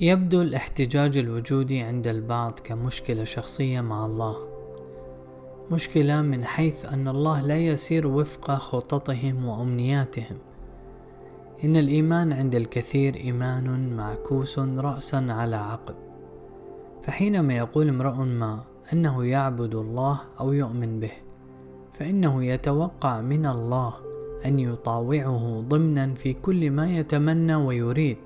يبدو الاحتجاج الوجودي عند البعض كمشكلة شخصية مع الله. مشكلة من حيث أن الله لا يسير وفق خططهم وأمنياتهم. إن الإيمان عند الكثير إيمان معكوس رأسا على عقب. فحينما يقول امرؤ ما أنه يعبد الله أو يؤمن به فإنه يتوقع من الله أن يطاوعه ضمنا في كل ما يتمنى ويريد.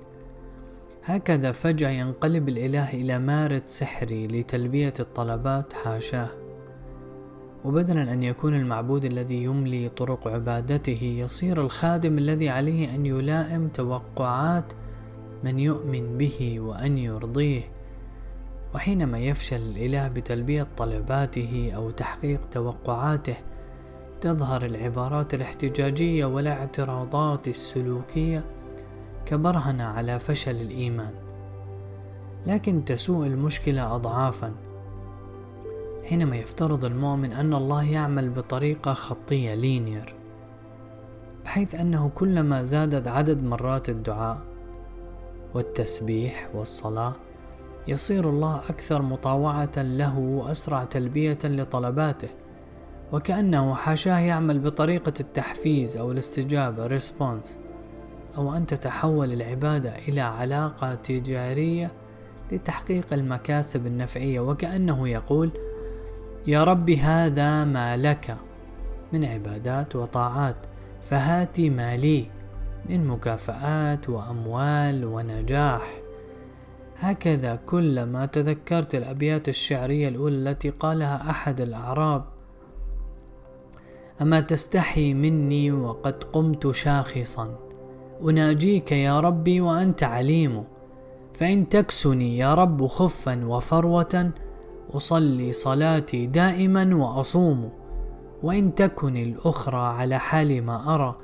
هكذا فجأة ينقلب الإله إلى مارد سحري لتلبية الطلبات حاشاه. وبدلا أن يكون المعبود الذي يملي طرق عبادته يصير الخادم الذي عليه أن يلائم توقعات من يؤمن به وأن يرضيه. وحينما يفشل الإله بتلبية طلباته أو تحقيق توقعاته تظهر العبارات الاحتجاجية والاعتراضات السلوكية كبرهنة على فشل الإيمان. لكن تسوء المشكلة أضعافا. حينما يفترض المؤمن أن الله يعمل بطريقة خطية linear بحيث أنه كلما زادت عدد مرات الدعاء والتسبيح والصلاة يصير الله أكثر مطاوعة له وأسرع تلبية لطلباته. وكأنه حاشاه يعمل بطريقة التحفيز أو الاستجابة response أو أن تتحول العبادة إلى علاقة تجارية لتحقيق المكاسب النفعية. وكأنه يقول يا رب هذا ما لك من عبادات وطاعات فهاتي ما لي من مكافآت وأموال ونجاح. هكذا كلما تذكرت الأبيات الشعرية الأولى التي قالها أحد الأعراب أما تستحي مني وقد قمت شاخصا. أناجيك يا ربي وأنت عليم. فإن تكسني يا رب خفا وفروة أصلي صلاتي دائما وأصوم. وإن تكن الأخرى على حال ما أرى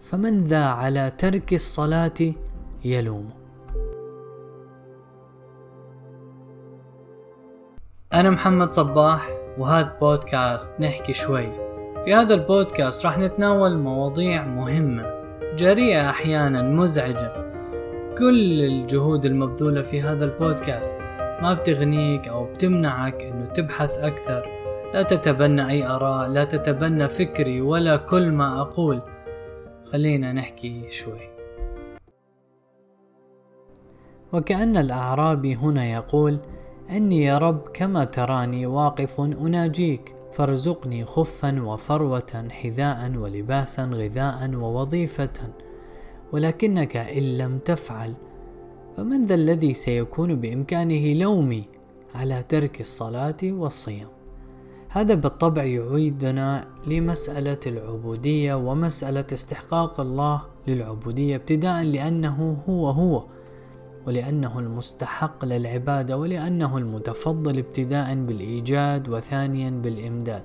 فمن ذا على ترك الصلاة يلوم. أنا محمد صباح وهذا بودكاست نحكي شوي. في هذا البودكاست راح نتناول مواضيع مهمة. جريئة أحيانا مزعجة. كل الجهود المبذولة في هذا البودكاست ما بتغنيك أو بتمنعك أنه تبحث أكثر. لا تتبنى أي آراء لا تتبنى فكري ولا كل ما أقول. خلينا نحكي شوي. وكأن الأعرابي هنا يقول أني يا رب كما تراني واقف أناجيك. فارزقني خفا وفروة حذاء ولباسا غذاء ووظيفة. ولكنك إن لم تفعل فمن ذا الذي سيكون بإمكانه لومي على ترك الصلاة والصيام؟ هذا بالطبع يعيدنا لمسألة العبودية ومسألة استحقاق الله للعبودية ابتداء لأنه هو هو. ولأنه المستحق للعبادة ولأنه المتفضل ابتداء بالإيجاد وثانيا بالإمداد.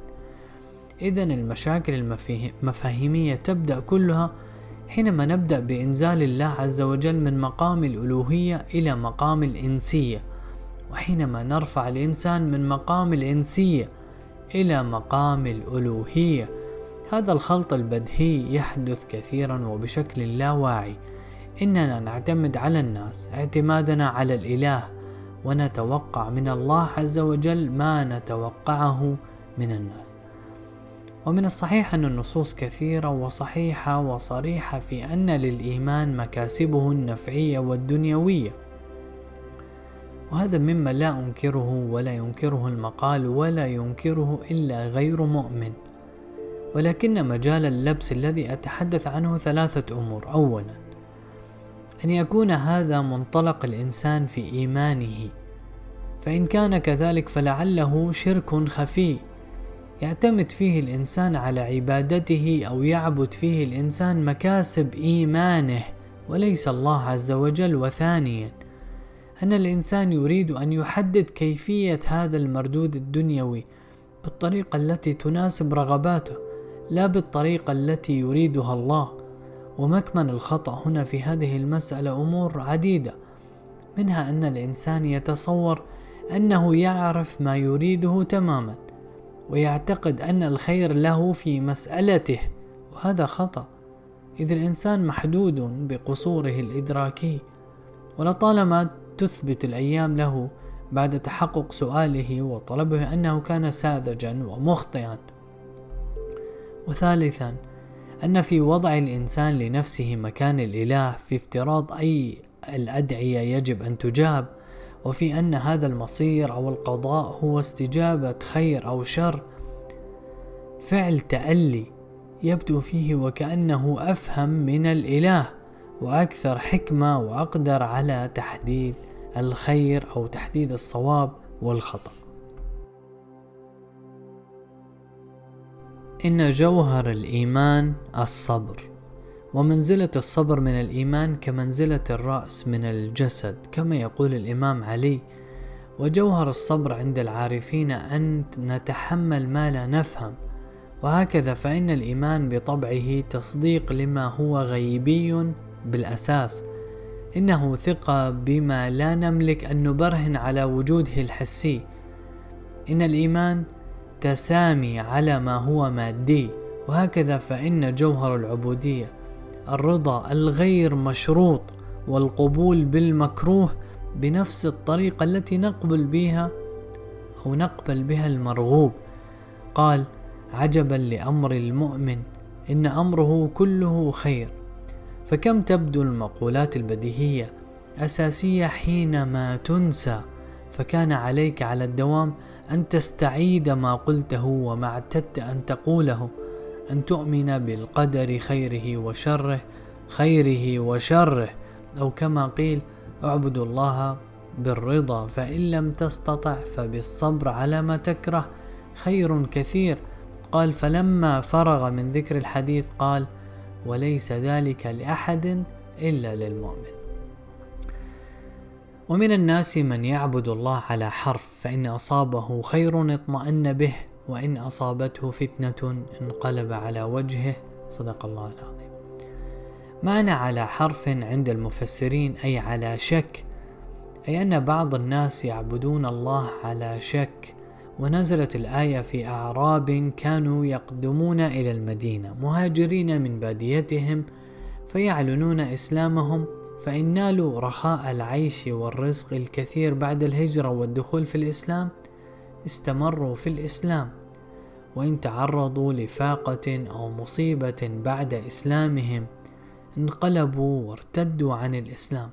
إذا المشاكل المفاهيمية تبدأ كلها حينما نبدأ بإنزال الله عز وجل من مقام الألوهية إلى مقام الإنسية وحينما نرفع الإنسان من مقام الإنسية إلى مقام الألوهية. هذا الخلط البدهي يحدث كثيرا وبشكل لا واعي إننا نعتمد على الناس اعتمادنا على الإله ونتوقع من الله عز وجل ما نتوقعه من الناس. ومن الصحيح أن النصوص كثيرة وصحيحة وصريحة في أن للإيمان مكاسبه النفعية والدنيوية. وهذا مما لا أنكره ولا ينكره المقال ولا ينكره إلا غير مؤمن. ولكن مجال اللبس الذي أتحدث عنه ثلاثة أمور. أولا أن يكون هذا منطلق الإنسان في إيمانه. فإن كان كذلك فلعله شرك خفي. يعتمد فيه الإنسان على عبادته أو يعبد فيه الإنسان مكاسب إيمانه وليس الله عز وجل. وثانيا أن الإنسان يريد أن يحدد كيفية هذا المردود الدنيوي بالطريقة التي تناسب رغباته لا بالطريقة التي يريدها الله. ومكمن الخطأ هنا في هذه المسألة أمور عديدة منها أن الإنسان يتصور أنه يعرف ما يريده تماما ويعتقد أن الخير له في مسألته وهذا خطأ. إذ الإنسان محدود بقصوره الإدراكي ولطالما تثبت الأيام له بعد تحقق سؤاله وطلبه أنه كان ساذجا ومخطئا. وثالثا أن في وضع الإنسان لنفسه مكان الإله في افتراض أي الأدعية يجب أن تجاب وفي أن هذا المصير أو القضاء هو استجابة خير أو شر فعل تألي يبدو فيه وكأنه أفهم من الإله وأكثر حكمة وأقدر على تحديد الخير أو تحديد الصواب والخطأ. إن جوهر الإيمان الصبر، ومنزلة الصبر من الإيمان كمنزلة الرأس من الجسد، كما يقول الإمام علي: وجوهر الصبر عند العارفين أن نتحمل ما لا نفهم، وهكذا فإن الإيمان بطبعه تصديق لما هو غيبي بالأساس إنه ثقة بما لا نملك أن نبرهن على وجوده الحسي. إن الإيمان تسامي على ما هو مادي وهكذا فإن جوهر العبودية الرضا الغير مشروط والقبول بالمكروه بنفس الطريقة التي نقبل بها أو نقبل بها المرغوب. قال عجبا لأمر المؤمن إن أمره كله خير. فكم تبدو المقولات البديهية أساسية حينما تنسى فكان عليك على الدوام أن تستعيد ما قلته وما اعتدت أن تقوله أن تؤمن بالقدر خيره وشره خيره وشره. أو كما قيل اعبدوا الله بالرضا فإن لم تستطع فبالصبر على ما تكره. خير كثير. قال فلما فرغ من ذكر الحديث قال وليس ذلك لأحد إلا للمؤمن. ومن الناس من يعبد الله على حرف فإن أصابه خير اطمأن به وإن أصابته فتنة انقلب على وجهه. صدق الله العظيم. معنى على حرف عند المفسرين أي على شك؟ أي أن بعض الناس يعبدون الله على شك. ونزلت الآية في أعراب كانوا يقدمون إلى المدينة مهاجرين من باديتهم فيعلنون إسلامهم. فإن نالوا رخاء العيش والرزق الكثير بعد الهجرة والدخول في الإسلام استمروا في الإسلام. وإن تعرضوا لفاقة أو مصيبة بعد إسلامهم انقلبوا وارتدوا عن الإسلام.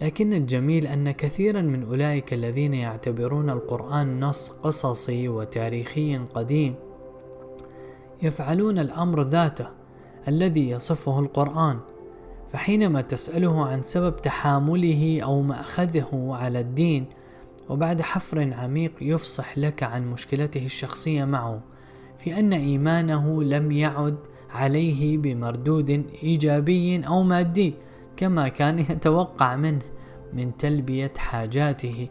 لكن الجميل أن كثيرا من أولئك الذين يعتبرون القرآن نص قصصي وتاريخي قديم يفعلون الأمر ذاته الذي يصفه القرآن. فحينما تسأله عن سبب تحامله أو مأخذه على الدين وبعد حفر عميق يفصح لك عن مشكلته الشخصية معه في أن إيمانه لم يعد عليه بمردود إيجابي أو مادي كما كان يتوقع منه من تلبية حاجاته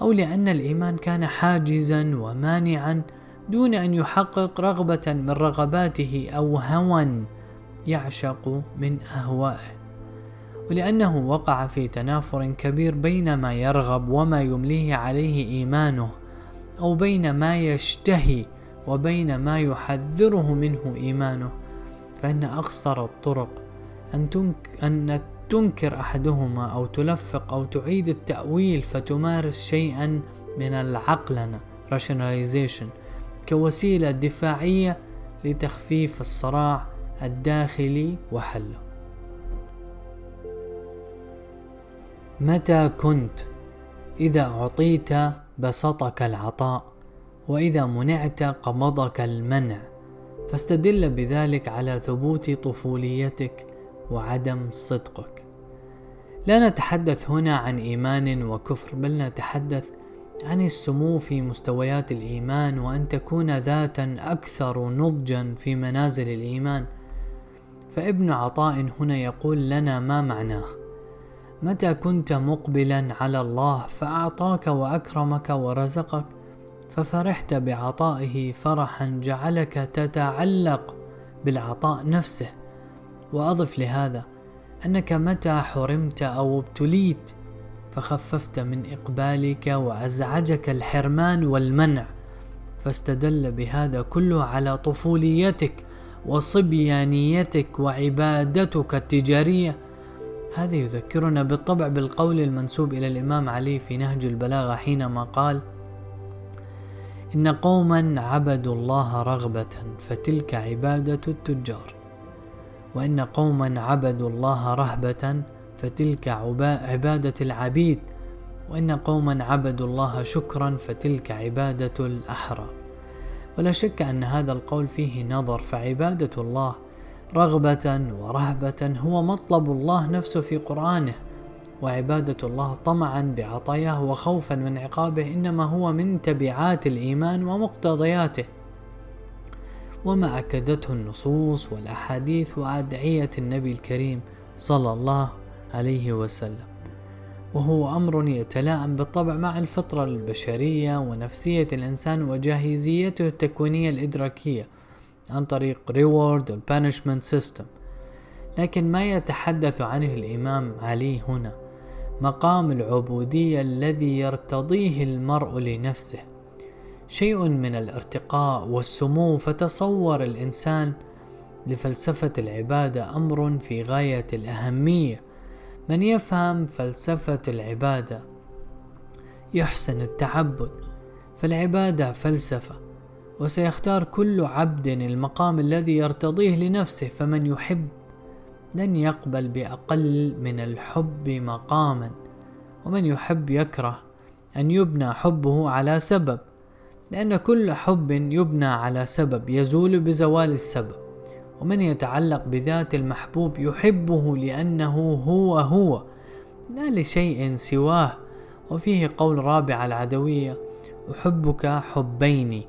أو لأن الإيمان كان حاجزا ومانعا دون أن يحقق رغبة من رغباته أو هوى يعشق من أهوائه ولأنه وقع في تنافر كبير بين ما يرغب وما يمليه عليه إيمانه أو بين ما يشتهي وبين ما يحذره منه إيمانه. فإن أقصر الطرق أن, تنك أن تنكر أحدهما أو تلفق أو تعيد التأويل فتمارس شيئا من العقلنة rationalization كوسيلة دفاعية لتخفيف الصراع الداخلي وحله متى كنت؟ إذا أعطيت بسطك العطاء وإذا منعت قبضك المنع. فاستدل بذلك على ثبوت طفوليتك وعدم صدقك. لا نتحدث هنا عن إيمان وكفر بل نتحدث عن السمو في مستويات الإيمان وأن تكون ذاتا أكثر نضجا في منازل الإيمان. فابن عطاء هنا يقول لنا ما معناه. متى كنت مقبلا على الله فأعطاك وأكرمك ورزقك ففرحت بعطائه فرحا جعلك تتعلق بالعطاء نفسه. وأضف لهذا أنك متى حرمت أو ابتليت فخففت من إقبالك وأزعجك الحرمان والمنع فاستدل بهذا كله على طفوليتك. وصبيانيتك وعبادتك التجارية. هذا يذكرنا بالطبع بالقول المنسوب إلى الإمام علي في نهج البلاغة حينما قال إن قوما عبدوا الله رغبة فتلك عبادة التجار. وإن قوما عبدوا الله رهبة فتلك عبادة العبيد. وإن قوما عبدوا الله شكرا فتلك عبادة الأحرار. ولا شك أن هذا القول فيه نظر فعبادة الله رغبة ورهبة هو مطلب الله نفسه في قرآنه. وعبادة الله طمعا بعطاياه وخوفا من عقابه إنما هو من تبعات الإيمان ومقتضياته. وما أكدته النصوص والأحاديث وأدعية النبي الكريم صلى الله عليه وسلم. وهو أمر يتلائم بالطبع مع الفطرة البشرية ونفسية الإنسان وجاهزيته التكوينية الإدراكية عن طريق reward و punishment system. لكن ما يتحدث عنه الإمام علي هنا؟ مقام العبودية الذي يرتضيه المرء لنفسه. شيء من الارتقاء والسمو فتصور الإنسان لفلسفة العبادة أمر في غاية الأهمية. من يفهم فلسفة العبادة؟ يحسن التعبد فالعبادة فلسفة وسيختار كل عبد المقام الذي يرتضيه لنفسه فمن يحب لن يقبل بأقل من الحب مقاما ومن يحب يكره أن يبنى حبه على سبب لأن كل حب يبنى على سبب يزول بزوال السبب. ومن يتعلق بذات المحبوب يحبه لأنه هو هو لا لشيء سواه. وفيه قول رابع العدوية أحبك حبين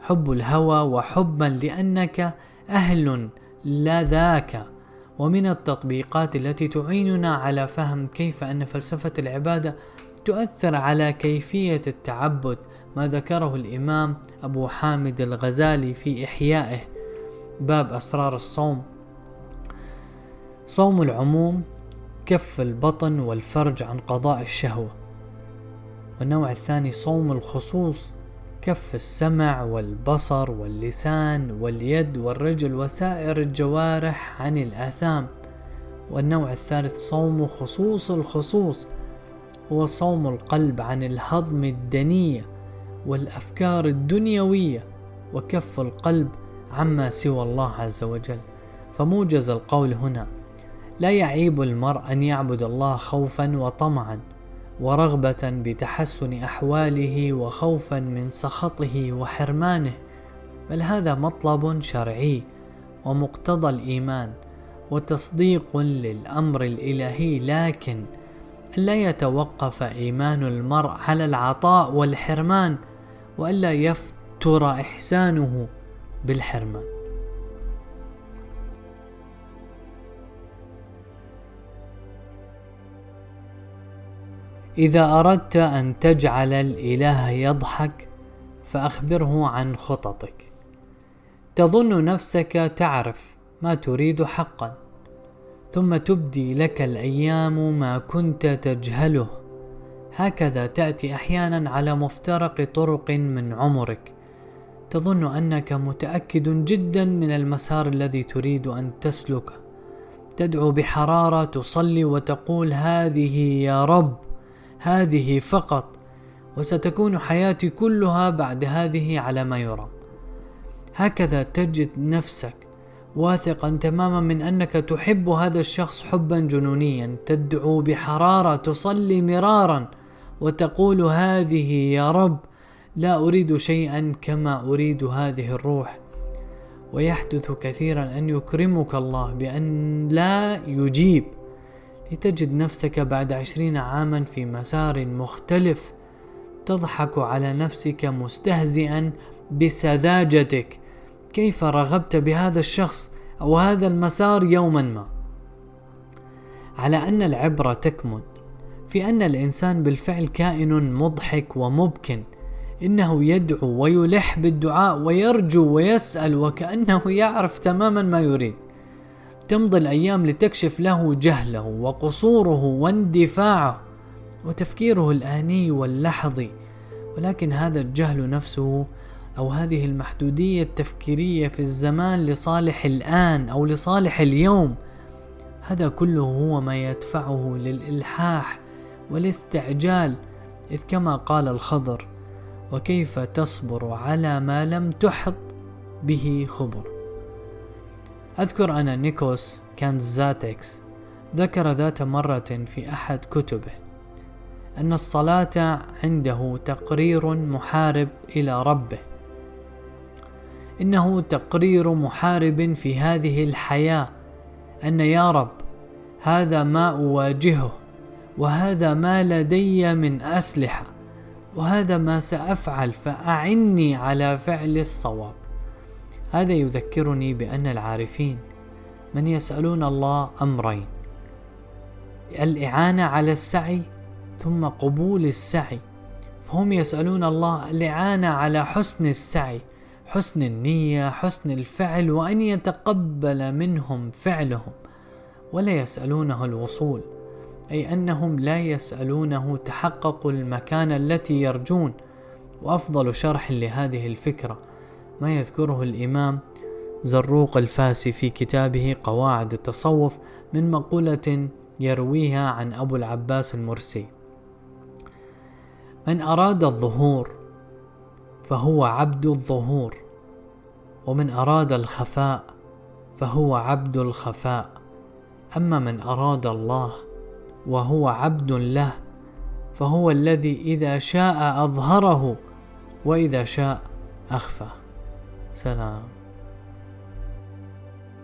حب الهوى وحبا لأنك أهل لا ذاك. ومن التطبيقات التي تعيننا على فهم كيف أن فلسفة العبادة تؤثر على كيفية التعبد ما ذكره الإمام أبو حامد الغزالي في إحيائه. باب أسرار الصوم. صوم العموم كف البطن والفرج عن قضاء الشهوة. والنوع الثاني صوم الخصوص كف السمع والبصر واللسان واليد والرجل وسائر الجوارح عن الآثام. والنوع الثالث صوم خصوص الخصوص هو صوم القلب عن الهضم الدنية والأفكار الدنيوية. وكف القلب عما سوى الله عز وجل. فموجز القول هنا لا يعيب المرء أن يعبد الله خوفا وطمعا ورغبة بتحسن أحواله وخوفا من سخطه وحرمانه بل هذا مطلب شرعي ومقتضى الإيمان وتصديق للأمر الإلهي لكن ألا يتوقف إيمان المرء على العطاء والحرمان وألا يفتر إحسانه بالحرمان. إذا أردت أن تجعل الإله يضحك فأخبره عن خططك. تظن نفسك تعرف ما تريد حقا ثم تبدي لك الأيام ما كنت تجهله. هكذا تأتي أحيانا على مفترق طرق من عمرك. تظن أنك متأكد جدا من المسار الذي تريد أن تسلكه. تدعو بحرارة تصلي وتقول هذه يا رب هذه فقط وستكون حياتي كلها بعد هذه على ما يرام. هكذا تجد نفسك واثقا تماما من أنك تحب هذا الشخص حبا جنونيا. تدعو بحرارة تصلي مرارا وتقول هذه يا رب لا أريد شيئا كما أريد هذه الروح ويحدث كثيرا أن يكرمك الله بأن لا يجيب. لتجد نفسك بعد عشرين عاما في مسار مختلف تضحك على نفسك مستهزئا بسذاجتك. كيف رغبت بهذا الشخص أو هذا المسار يوما ما؟ على أن العبرة تكمن في أن الإنسان بالفعل كائن مضحك ومبكن. إنه يدعو ويلح بالدعاء ويرجو ويسأل وكأنه يعرف تماما ما يريد. تمضي الأيام لتكشف له جهله وقصوره واندفاعه وتفكيره الآني واللحظي. ولكن هذا الجهل نفسه أو هذه المحدودية التفكيرية في الزمان لصالح الآن أو لصالح اليوم هذا كله هو ما يدفعه للإلحاح والاستعجال إذ كما قال الخضر وكيف تصبر على ما لم تحط به خبر. أذكر أن نيكوس كانزاتكس ذكر ذات مرة في أحد كتبه أن الصلاة عنده تقرير محارب إلى ربه. إنه تقرير محارب في هذه الحياة أن يا رب هذا ما أواجهه وهذا ما لدي من أسلحة. وهذا ما سأفعل فأعني على فعل الصواب. هذا يذكرني بأن العارفين من يسألون الله أمرين الإعانة على السعي ثم قبول السعي. فهم يسألون الله الإعانة على حسن السعي حسن النية حسن الفعل وأن يتقبل منهم فعلهم ولا يسألونه الوصول. أي أنهم لا يسألونه تحقق المكانة التي يرجون. وأفضل شرح لهذه الفكرة ما يذكره الإمام زروق الفاسي في كتابه قواعد التصوف من مقولة يرويها عن أبو العباس المرسي. من أراد الظهور فهو عبد الظهور ومن أراد الخفاء فهو عبد الخفاء. أما من أراد الله وهو عبد له فهو الذي إذا شاء أظهره وإذا شاء أخفى. سلام.